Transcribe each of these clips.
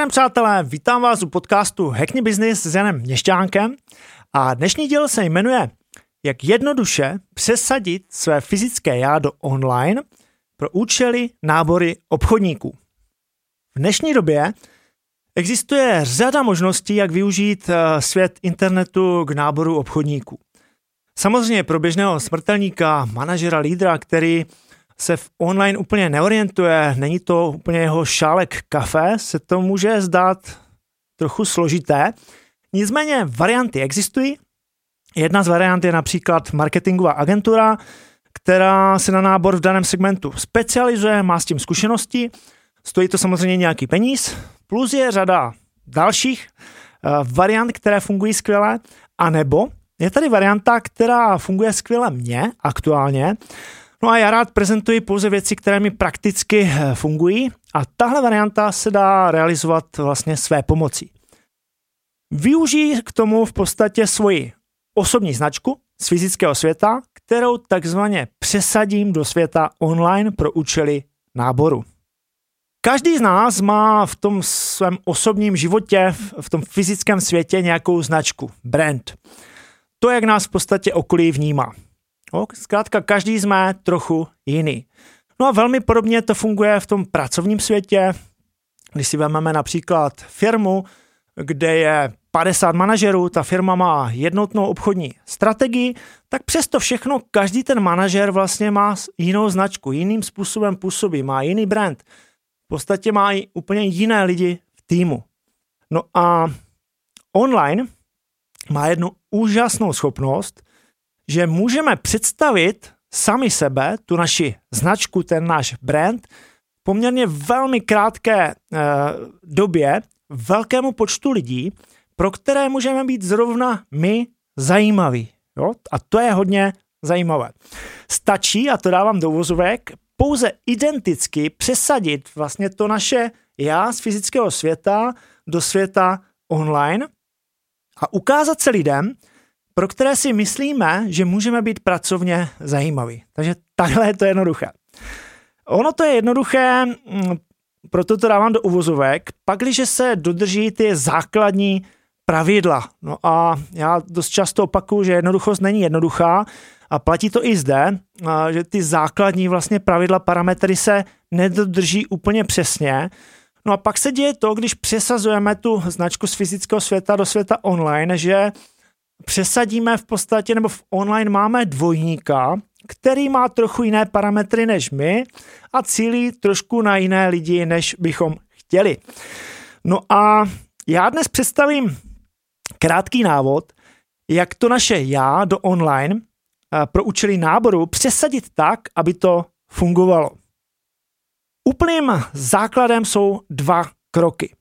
Den, přátelé, vítám vás u podcastu Hackney Business s Janem Měšťánkem a dnešní díl se jmenuje Jak jednoduše přesadit své fyzické já do online pro účely nábory obchodníků. V dnešní době existuje řada možností, jak využít eh, svět internetu k náboru obchodníků. Samozřejmě pro běžného smrtelníka, manažera, lídra, který se v online úplně neorientuje, není to úplně jeho šálek kafe, se to může zdát trochu složité. Nicméně varianty existují. Jedna z variant je například marketingová agentura, která se na nábor v daném segmentu specializuje, má s tím zkušenosti, stojí to samozřejmě nějaký peníz, plus je řada dalších uh, variant, které fungují skvěle, anebo je tady varianta, která funguje skvěle mně aktuálně, No a já rád prezentuji pouze věci, které mi prakticky eh, fungují a tahle varianta se dá realizovat vlastně své pomocí. Využij k tomu v podstatě svoji osobní značku z fyzického světa, kterou takzvaně přesadím do světa online pro účely náboru. Každý z nás má v tom svém osobním životě, v tom fyzickém světě nějakou značku, brand. To, jak nás v podstatě okolí vnímá. No, zkrátka každý jsme trochu jiný. No a velmi podobně to funguje v tom pracovním světě. Když si vezmeme například firmu, kde je 50 manažerů, ta firma má jednotnou obchodní strategii, tak přesto všechno každý ten manažer vlastně má jinou značku, jiným způsobem působí, má jiný brand. V podstatě má i úplně jiné lidi v týmu. No a online má jednu úžasnou schopnost, že můžeme představit sami sebe, tu naši značku, ten náš brand, poměrně velmi krátké e, době velkému počtu lidí, pro které můžeme být zrovna my zajímaví. Jo? A to je hodně zajímavé. Stačí, a to dávám do uvozovek, pouze identicky přesadit vlastně to naše já z fyzického světa do světa online a ukázat se lidem, pro které si myslíme, že můžeme být pracovně zajímaví. Takže takhle je to jednoduché. Ono to je jednoduché, mm, proto to dávám do uvozovek, pakliže se dodrží ty základní pravidla. No a já dost často opakuju, že jednoduchost není jednoduchá a platí to i zde, že ty základní vlastně pravidla, parametry se nedodrží úplně přesně. No a pak se děje to, když přesazujeme tu značku z fyzického světa do světa online, že přesadíme v podstatě, nebo v online máme dvojníka, který má trochu jiné parametry než my a cílí trošku na jiné lidi, než bychom chtěli. No a já dnes představím krátký návod, jak to naše já do online eh, pro účely náboru přesadit tak, aby to fungovalo. Úplným základem jsou dva kroky.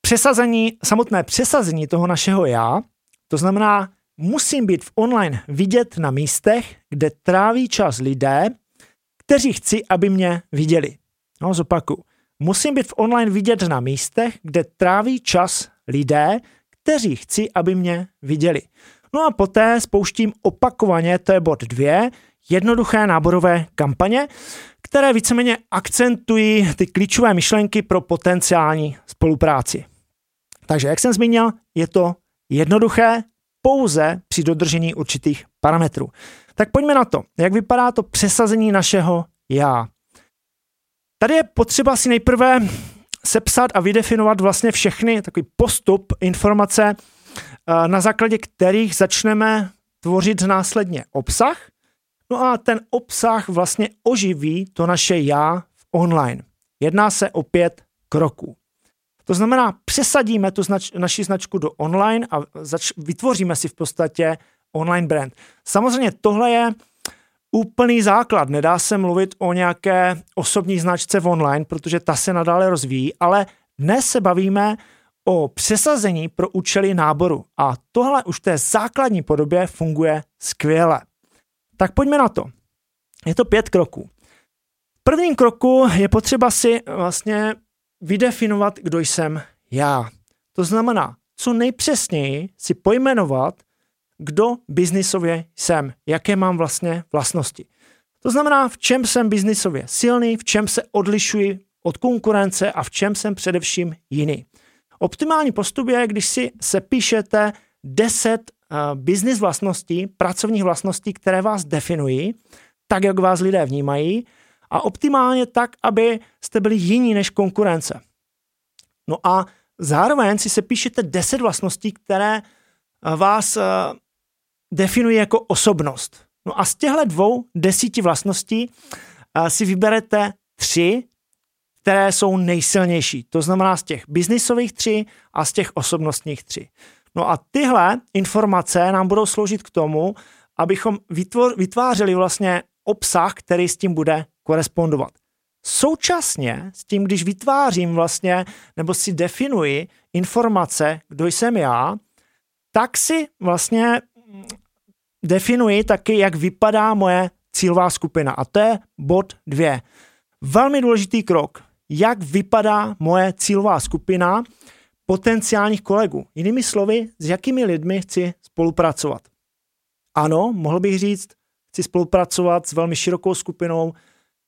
Přesazení, samotné přesazení toho našeho já to znamená, musím být v online vidět na místech, kde tráví čas lidé, kteří chci, aby mě viděli. No, zopaku. Musím být v online vidět na místech, kde tráví čas lidé, kteří chci, aby mě viděli. No a poté spouštím opakovaně, to je bod dvě, jednoduché náborové kampaně, které víceméně akcentují ty klíčové myšlenky pro potenciální spolupráci. Takže, jak jsem zmínil, je to jednoduché pouze při dodržení určitých parametrů. Tak pojďme na to, jak vypadá to přesazení našeho já. Tady je potřeba si nejprve sepsat a vydefinovat vlastně všechny takový postup informace, eh, na základě kterých začneme tvořit následně obsah. No a ten obsah vlastně oživí to naše já v online. Jedná se o pět kroků. To znamená, přesadíme tu znač, naši značku do online a zač, vytvoříme si v podstatě online brand. Samozřejmě tohle je úplný základ. Nedá se mluvit o nějaké osobní značce v online, protože ta se nadále rozvíjí, ale dnes se bavíme o přesazení pro účely náboru a tohle už v té základní podobě funguje skvěle. Tak pojďme na to. Je to pět kroků. V prvním kroku je potřeba si vlastně vydefinovat, kdo jsem já. To znamená, co nejpřesněji si pojmenovat, kdo biznisově jsem, jaké mám vlastně vlastnosti. To znamená, v čem jsem biznisově silný, v čem se odlišuji od konkurence a v čem jsem především jiný. Optimální postup je, když si sepíšete 10 uh, business vlastností, pracovních vlastností, které vás definují, tak, jak vás lidé vnímají a optimálně tak, aby jste byli jiní než konkurence. No a zároveň si sepíšete 10 vlastností, které vás uh, definují jako osobnost. No a z těchto dvou desíti vlastností uh, si vyberete tři, které jsou nejsilnější. To znamená z těch biznisových tři a z těch osobnostních tři. No a tyhle informace nám budou sloužit k tomu, abychom vytvářeli vlastně obsah, který s tím bude korespondovat. Současně s tím, když vytvářím vlastně nebo si definuji informace, kdo jsem já, tak si vlastně definuji taky, jak vypadá moje cílová skupina. A to je bod dvě. Velmi důležitý krok jak vypadá moje cílová skupina potenciálních kolegů. Jinými slovy, s jakými lidmi chci spolupracovat. Ano, mohl bych říct, chci spolupracovat s velmi širokou skupinou,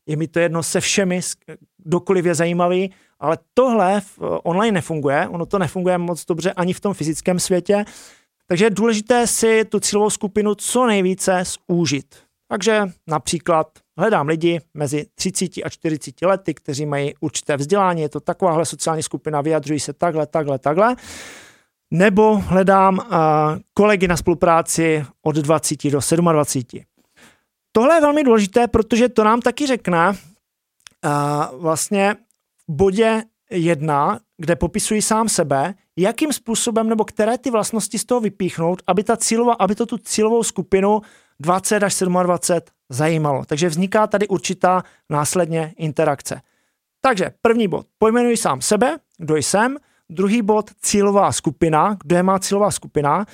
je mi to jedno se všemi, kdokoliv je zajímavý, ale tohle v online nefunguje, ono to nefunguje moc dobře ani v tom fyzickém světě, takže je důležité si tu cílovou skupinu co nejvíce zúžit. Takže například hledám lidi mezi 30 a 40 lety, kteří mají určité vzdělání, je to takováhle sociální skupina, vyjadřují se takhle, takhle, takhle. Nebo hledám uh, kolegy na spolupráci od 20 do 27. Tohle je velmi důležité, protože to nám taky řekne uh, vlastně v bodě 1, kde popisují sám sebe, jakým způsobem nebo které ty vlastnosti z toho vypíchnout, aby, ta cílová, aby to tu cílovou skupinu 20 až 27 zajímalo. Takže vzniká tady určitá následně interakce. Takže první bod, pojmenuji sám sebe, kdo jsem, druhý bod, cílová skupina, kdo je má cílová skupina.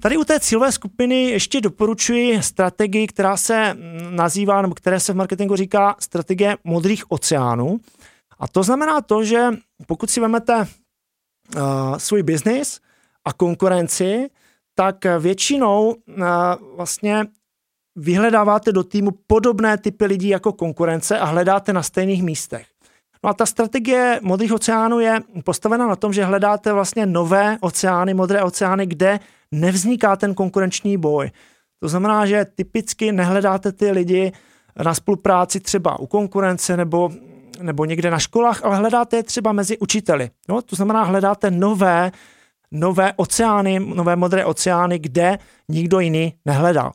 Tady u té cílové skupiny ještě doporučuji strategii, která se nazývá, nebo které se v marketingu říká strategie modrých oceánů. A to znamená to, že pokud si vezmete uh, svůj biznis a konkurenci, tak většinou uh, vlastně vyhledáváte do týmu podobné typy lidí jako konkurence a hledáte na stejných místech. No a ta strategie modrých oceánů je postavena na tom, že hledáte vlastně nové oceány, modré oceány, kde nevzniká ten konkurenční boj. To znamená, že typicky nehledáte ty lidi na spolupráci třeba u konkurence nebo, nebo někde na školách, ale hledáte je třeba mezi učiteli. No, to znamená, hledáte nové, nové oceány, nové modré oceány, kde nikdo jiný nehledal.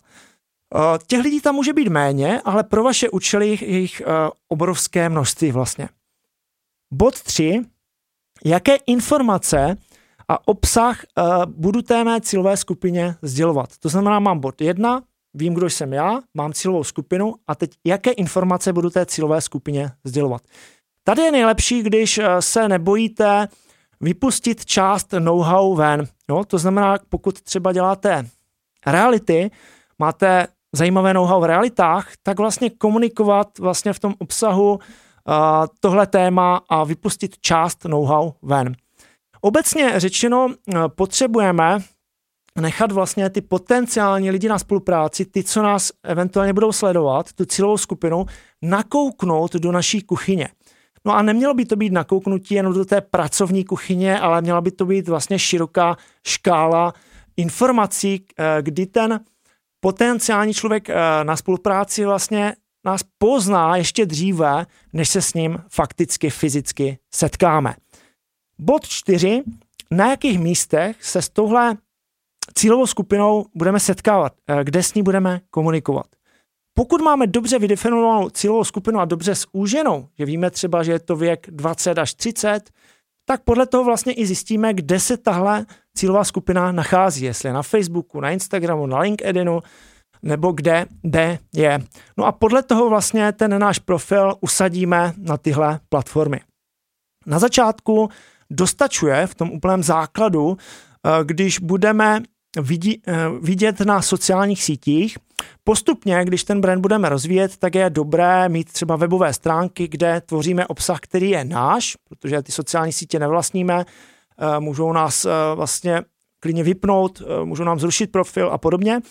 Eh, těch lidí tam může být méně, ale pro vaše účely jich, uh, obrovské množství vlastně. Bod 3. Jaké informace a obsah uh, budu té mé cílové skupině sdělovat? To znamená, mám bod 1, vím, kdo jsem já, mám cílovou skupinu a teď jaké informace budu té cílové skupině sdělovat. Tady je nejlepší, když se nebojíte vypustit část know-how ven. Jo? To znamená, pokud třeba děláte reality, máte zajímavé know-how v realitách, tak vlastně komunikovat vlastně v tom obsahu tohle téma a vypustit část know-how ven. Obecně řečeno uh, potřebujeme nechat vlastně ty potenciální lidi na spolupráci, ty, co nás eventuálně budou sledovat, tu cílovou skupinu, nakouknout do naší kuchyně. No a nemělo by to být nakouknutí jenom do té pracovní kuchyně, ale měla by to být vlastně široká škála informací, uh, kdy ten potenciální člověk eh, na spolupráci vlastně nás pozná ještě dříve, než se s ním fakticky fyzicky setkáme. Bod čtyři. Na jakých místech se s touhle cílovou skupinou budeme setkávat, eh, kde s ní budeme komunikovat. Pokud máme dobře vydefinovanou cílovou skupinu a dobře zúženou, že víme třeba, že je to věk 20 až 30, tak podle toho vlastně i zjistíme, kde se tahle cílová skupina nachází, jestli je na Facebooku, na Instagramu, na LinkedInu, nebo kde, kde je. No a podle toho vlastně ten náš profil usadíme na tyhle platformy. Na začátku dostačuje v tom úplném základu, eh, když budeme vidí, eh, vidět na sociálních sítích. Postupně, když ten brand budeme rozvíjet, tak je dobré mít třeba webové stránky, kde tvoříme obsah, který je náš, protože ty sociální sítě nevlastníme, eh, můžou nás vlastně klidně vypnout, můžou nám zrušit profil a podobně.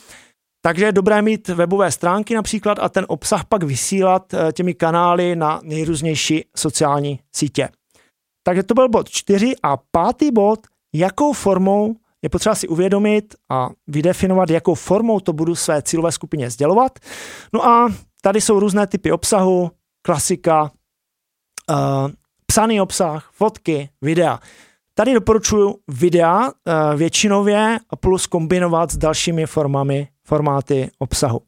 Takže je dobré mít webové stránky například a ten obsah pak vysílat eh, těmi kanály na nejrůznější sociální sítě. Takže to byl bod čtyři a pátý bod, jakou formou je potřeba si uvědomit a vydefinovat, jakou formou to budu své cílové skupině sdělovat. No a tady jsou různé typy obsahu, klasika, uh, psaný obsah, fotky, videa. Tady doporučuji videa uh, většinově plus kombinovat s dalšími formami, formáty obsahu.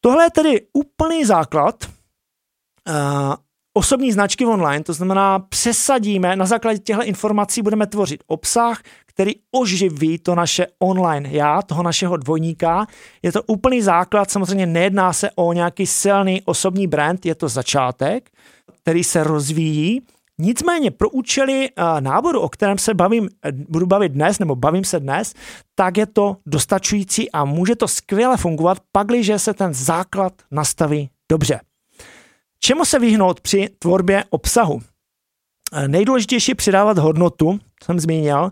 Tohle je tedy úplný základ uh, osobní značky online, to znamená přesadíme, na základě těchto informací budeme tvořit obsah, který oživí to naše online já, toho našeho dvojníka. Je to úplný základ, samozřejmě nejedná se o nějaký silný osobní brand, je to začátek, který se rozvíjí. Nicméně pro účely eh, náboru, o kterém se bavím, eh, budu bavit dnes, nebo bavím se dnes, tak je to dostačující a může to skvěle fungovat, pakliže se ten základ nastaví dobře. Čemu se vyhnout při tvorbě obsahu? Eh, nejdůležitější je přidávat hodnotu, jsem zmínil,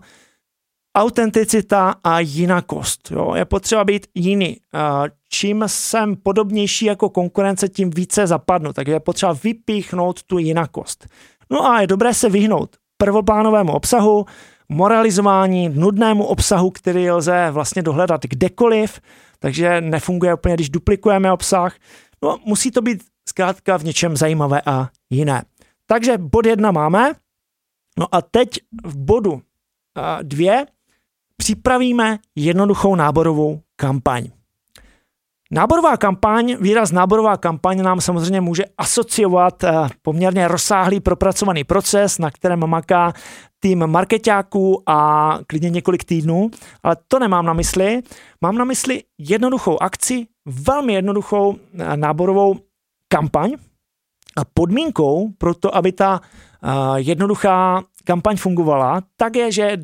autenticita a jinakost. Jo? Je potřeba být jiný. Čím jsem podobnější jako konkurence, tím více zapadnu. Takže je potřeba vypíchnout tu jinakost. No a je dobré se vyhnout prvoplánovému obsahu, moralizování, nudnému obsahu, který lze vlastně dohledat kdekoliv, takže nefunguje úplně, když duplikujeme obsah. No, musí to být zkrátka v něčem zajímavé a jiné. Takže bod jedna máme. No a teď v bodu dvě připravíme jednoduchou náborovou kampaň. Náborová kampaň, výraz náborová kampaň nám samozřejmě může asociovat uh, poměrně rozsáhlý propracovaný proces, na kterém maká tým marketáků a klidně několik týdnů, ale to nemám na mysli. Mám na mysli jednoduchou akci, velmi jednoduchou náborovou kampaň a podmínkou pro to, aby ta uh, jednoduchá kampaň fungovala, tak je, že,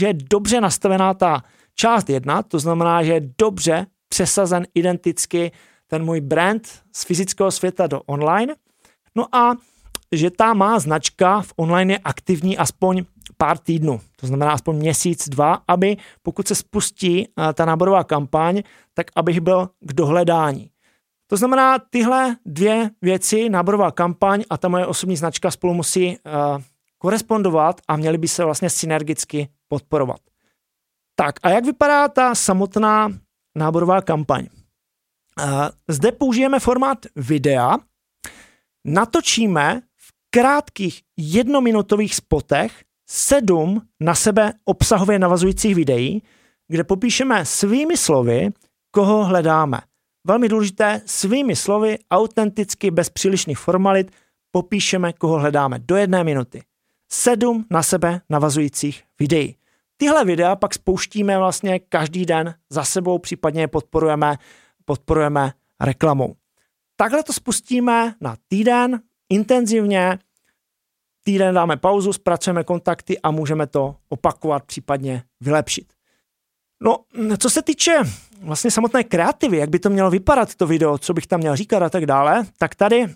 že je dobře nastavená ta část jedna, to znamená, že je dobře přesazen identicky ten můj brand z fyzického světa do online. No a že ta má značka v online je aktivní aspoň pár týdnů, to znamená aspoň měsíc, dva, aby pokud se spustí ta náborová kampaň, tak abych byl k dohledání. To znamená, tyhle dvě věci, náborová kampaň a ta moje osobní značka spolu musí uh, korespondovat a měly by se vlastně synergicky podporovat. Tak a jak vypadá ta samotná náborová kampaň? Zde použijeme formát videa, natočíme v krátkých jednominutových spotech sedm na sebe obsahově navazujících videí, kde popíšeme svými slovy, koho hledáme velmi důležité, svými slovy, autenticky, bez přílišných formalit, popíšeme, koho hledáme do jedné minuty. Sedm na sebe navazujících videí. Tyhle videa pak spouštíme vlastně každý den za sebou, případně je podporujeme, podporujeme reklamou. Takhle to spustíme na týden, intenzivně, týden dáme pauzu, zpracujeme kontakty a můžeme to opakovat, případně vylepšit. No, co se týče vlastně samotné kreativy, jak by to mělo vypadat to video, co bych tam měl říkat a tak dále, tak tady uh,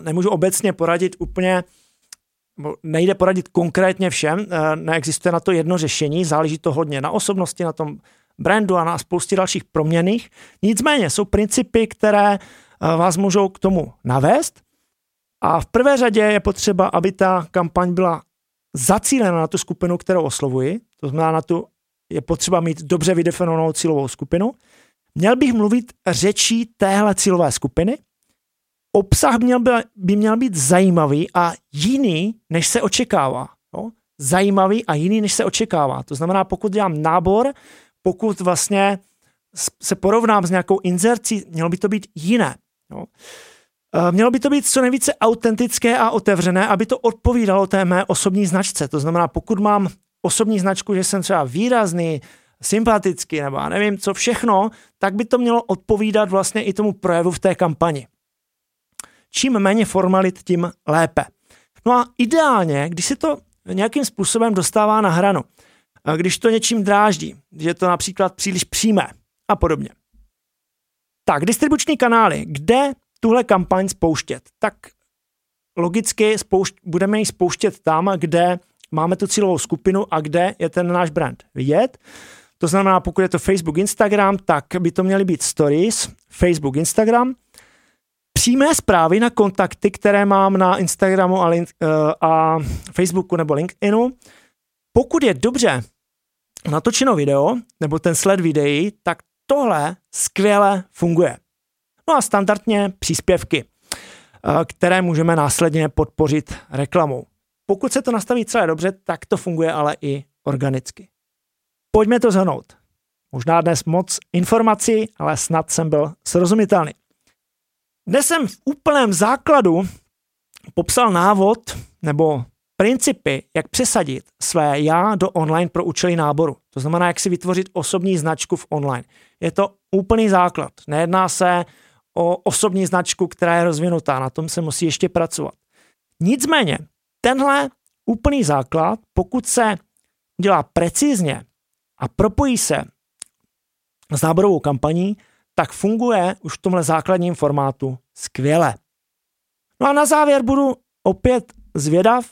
nemůžu obecně poradit úplně, nejde poradit konkrétně všem, uh, neexistuje na to jedno řešení, záleží to hodně na osobnosti, na tom brandu a na spoustě dalších proměných. Nicméně jsou principy, které uh, vás můžou k tomu navést. A v prvé řadě je potřeba, aby ta kampaň byla zacílena na tu skupinu, kterou oslovuji, to znamená na tu je potřeba mít dobře vydefinovanou cílovou skupinu. Měl bych mluvit řečí téhle cílové skupiny. Obsah měl by, by měl být zajímavý a jiný, než se očekává. Jo? Zajímavý a jiný, než se očekává. To znamená, pokud dělám nábor, pokud vlastně se porovnám s nějakou inzercí, mělo by to být jiné. Jo? Eh, mělo by to být co nejvíce autentické a otevřené, aby to odpovídalo té mé osobní značce. To znamená, pokud mám osobní značku, že jsem třeba výrazný, sympatický nebo nevím co všechno, tak by to mělo odpovídat vlastně i tomu projevu v té kampani. Čím méně formalit, tím lépe. No a ideálně, když se to nějakým způsobem dostává na hranu, když to něčím dráždí, že to například příliš přímé a podobně. Tak, distribuční kanály, kde tuhle kampaň spouštět? Tak logicky spoušť, budeme ji spouštět tam, kde máme tu cílovou skupinu a kde je ten náš brand vidět. To znamená, pokud je to Facebook, Instagram, tak by to měly být stories, Facebook, Instagram, přímé zprávy na kontakty, které mám na Instagramu a, link, uh, a Facebooku nebo LinkedInu. Pokud je dobře natočeno video nebo ten sled videí, tak tohle skvěle funguje. No a standardně příspěvky, uh, které můžeme následně podpořit reklamou. Pokud se to nastaví celé dobře, tak to funguje ale i organicky. Pojďme to zhrnout. Možná dnes moc informací, ale snad jsem byl srozumitelný. Dnes jsem v úplném základu popsal návod nebo principy, jak přesadit své já do online pro účely náboru. To znamená, jak si vytvořit osobní značku v online. Je to úplný základ. Nejedná se o osobní značku, která je rozvinutá. Na tom se musí ještě pracovat. Nicméně, tenhle úplný základ, pokud se dělá precizně a propojí se s náborovou kampaní, tak funguje už v tomhle základním formátu skvěle. No a na závěr budu opět zvědav.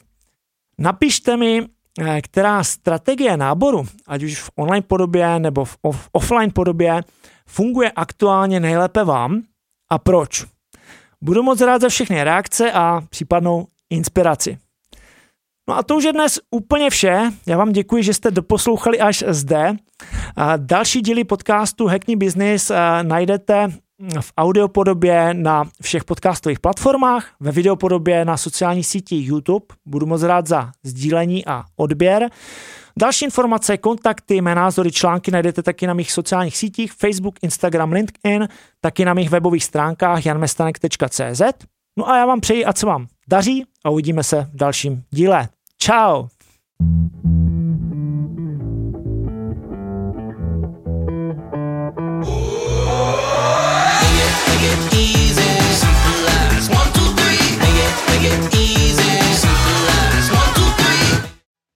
Napište mi, eh, která strategie náboru, ať už v online podobě nebo v off- offline podobě, funguje aktuálně nejlépe vám a proč. Budu moc rád za všechny reakce a případnou inspiraci. No a to už je dnes úplně vše. Já vám děkuji, že jste doposlouchali až zde. Další díly podcastu Hackney Business najdete v audiopodobě na všech podcastových platformách, ve videopodobě na sociálních sítích YouTube. Budu moc rád za sdílení a odběr. Další informace, kontakty, mé názory, články najdete taky na mých sociálních sítích Facebook, Instagram, LinkedIn, taky na mých webových stránkách janmestanek.cz. No a já vám přeji, ať se vám daří a uvidíme se v dalším díle. Tchau!